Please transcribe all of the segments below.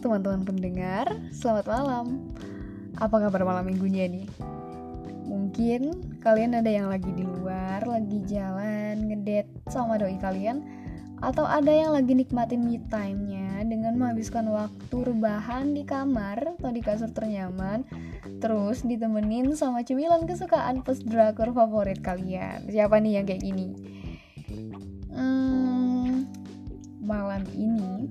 teman-teman pendengar, selamat malam. Apa kabar malam minggunya nih? Mungkin kalian ada yang lagi di luar, lagi jalan, ngedet sama doi kalian, atau ada yang lagi nikmatin me time-nya dengan menghabiskan waktu rebahan di kamar atau di kasur ternyaman, terus ditemenin sama cemilan kesukaan post drakor favorit kalian. Siapa nih yang kayak gini? Hmm, malam ini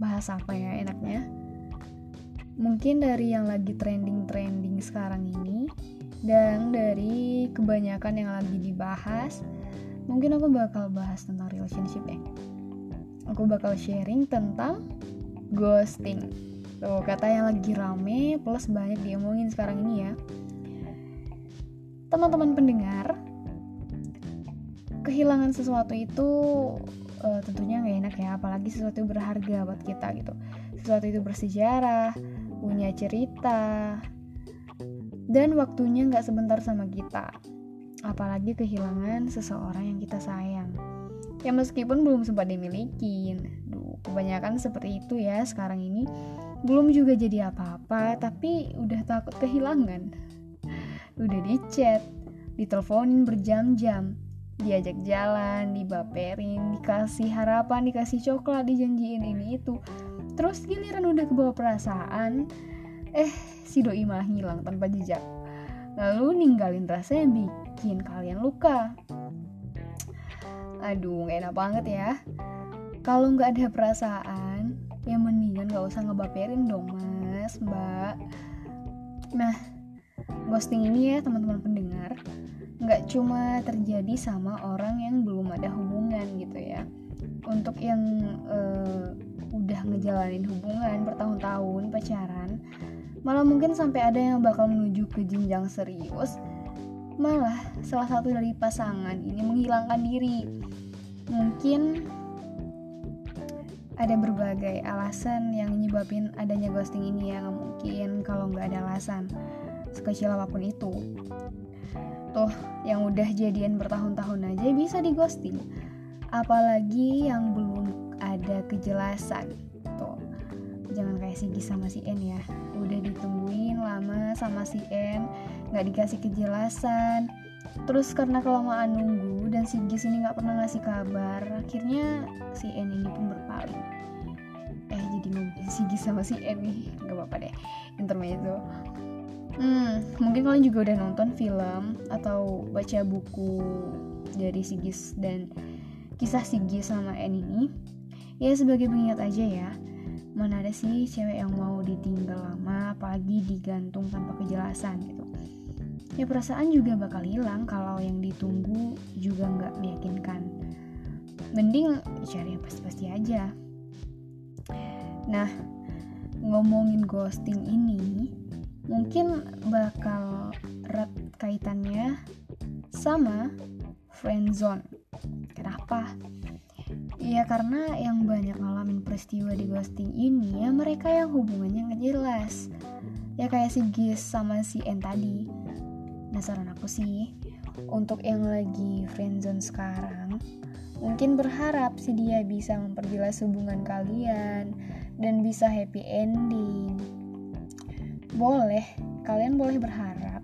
bahas apa ya enaknya. Mungkin dari yang lagi trending-trending sekarang ini dan dari kebanyakan yang lagi dibahas mungkin aku bakal bahas tentang relationship ya. Aku bakal sharing tentang ghosting. Tuh kata yang lagi rame plus banyak diomongin sekarang ini ya. Teman-teman pendengar kehilangan sesuatu itu uh, tentunya nggak enak ya apalagi sesuatu berharga buat kita gitu. Sesuatu itu bersejarah punya cerita dan waktunya nggak sebentar sama kita. Apalagi kehilangan seseorang yang kita sayang. Ya meskipun belum sempat dimiliki Duh, kebanyakan seperti itu ya sekarang ini. Belum juga jadi apa-apa tapi udah takut kehilangan. Udah di chat diteleponin berjam-jam diajak jalan, dibaperin, dikasih harapan, dikasih coklat, dijanjiin ini itu. Terus giliran udah kebawa perasaan, eh si doi malah hilang tanpa jejak. Lalu ninggalin rasa yang bikin kalian luka. Aduh, gak enak banget ya. Kalau nggak ada perasaan, ya mendingan gak usah ngebaperin dong mas, mbak. Nah, ghosting ini ya teman-teman pendengar, nggak cuma terjadi sama orang yang belum ada hubungan gitu ya. Untuk yang uh, udah ngejalanin hubungan bertahun-tahun pacaran malah mungkin sampai ada yang bakal menuju ke jenjang serius malah salah satu dari pasangan ini menghilangkan diri. Mungkin ada berbagai alasan yang nyebabin adanya ghosting ini ya mungkin kalau nggak ada alasan sekecil apa pun itu Tuh, yang udah jadian bertahun-tahun aja bisa di ghosting. Apalagi yang belum ada kejelasan. Tuh, jangan kayak si G sama si N ya. Udah ditungguin lama sama si N, nggak dikasih kejelasan. Terus karena kelamaan nunggu dan si G ini nggak pernah ngasih kabar, akhirnya si N ini pun berpaling. Eh jadi si G sama si N nih, nggak apa-apa deh. Intermezzo. Hmm, mungkin kalian juga udah nonton film atau baca buku dari Sigis dan kisah Sigis sama N ini. Ya sebagai pengingat aja ya, mana ada sih cewek yang mau ditinggal lama apalagi digantung tanpa kejelasan gitu. Ya perasaan juga bakal hilang kalau yang ditunggu juga nggak meyakinkan. Mending cari yang pasti-pasti aja. Nah, ngomongin ghosting ini, mungkin bakal erat kaitannya sama friendzone. Kenapa? Ya karena yang banyak ngalamin peristiwa di ghosting ini ya mereka yang hubungannya nggak jelas. Ya kayak si Gis sama si N tadi. Nah saran aku sih untuk yang lagi friendzone sekarang mungkin berharap si dia bisa memperjelas hubungan kalian dan bisa happy ending boleh kalian boleh berharap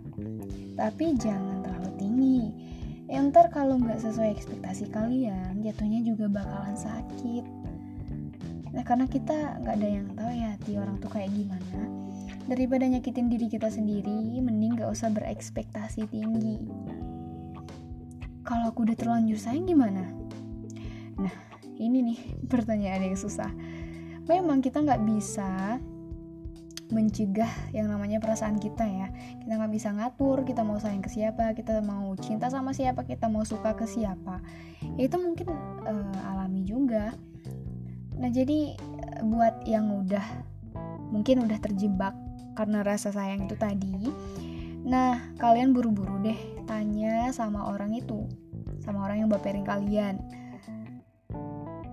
tapi jangan terlalu tinggi. Ya ntar kalau nggak sesuai ekspektasi kalian jatuhnya juga bakalan sakit. Nah karena kita nggak ada yang tahu ya hati orang tuh kayak gimana daripada nyakitin diri kita sendiri mending nggak usah berekspektasi tinggi. Kalau aku udah terlanjur sayang gimana? Nah ini nih pertanyaan yang susah. Memang kita nggak bisa mencegah yang namanya perasaan kita ya. Kita nggak bisa ngatur kita mau sayang ke siapa kita mau cinta sama siapa kita mau suka ke siapa. Ya, itu mungkin uh, alami juga. Nah jadi buat yang udah mungkin udah terjebak karena rasa sayang itu tadi nah kalian buru-buru deh tanya sama orang itu sama orang yang baperin kalian.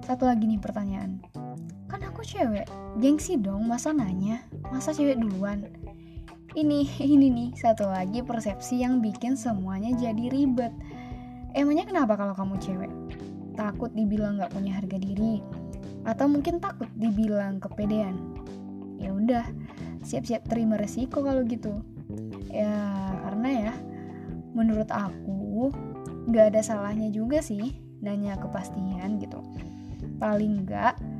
Satu lagi nih pertanyaan kan aku cewek. Gengsi dong masa nanya? Masa cewek duluan? Ini ini nih satu lagi persepsi yang bikin semuanya jadi ribet. Emangnya kenapa kalau kamu cewek? Takut dibilang gak punya harga diri? Atau mungkin takut dibilang kepedean? Ya udah siap-siap terima resiko kalau gitu. Ya karena ya menurut aku nggak ada salahnya juga sih nanya kepastian gitu. Paling nggak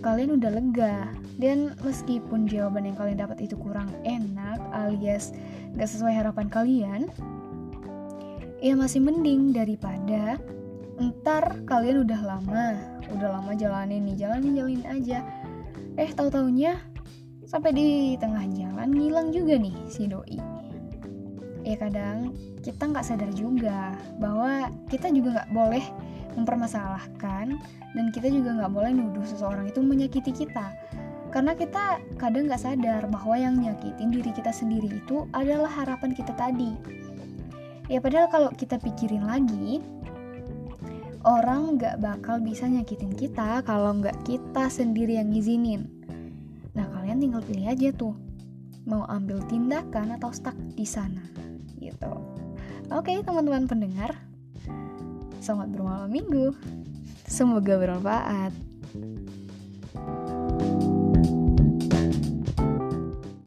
kalian udah lega. Dan meskipun jawaban yang kalian dapat itu kurang enak alias gak sesuai harapan kalian ya masih mending daripada ntar kalian udah lama udah lama jalanin nih jalanin jalanin aja. Eh tahu taunya sampai di tengah jalan ngilang juga nih si doi. Ya kadang kita nggak sadar juga bahwa kita juga nggak boleh mempermasalahkan dan kita juga nggak boleh nuduh seseorang itu menyakiti kita. Karena kita kadang nggak sadar bahwa yang nyakitin diri kita sendiri itu adalah harapan kita tadi. Ya padahal kalau kita pikirin lagi orang nggak bakal bisa nyakitin kita kalau nggak kita sendiri yang ngizinin. Nah kalian tinggal pilih aja tuh mau ambil tindakan atau stuck di sana gitu. Oke teman-teman pendengar Selamat bermalam minggu. Semoga bermanfaat.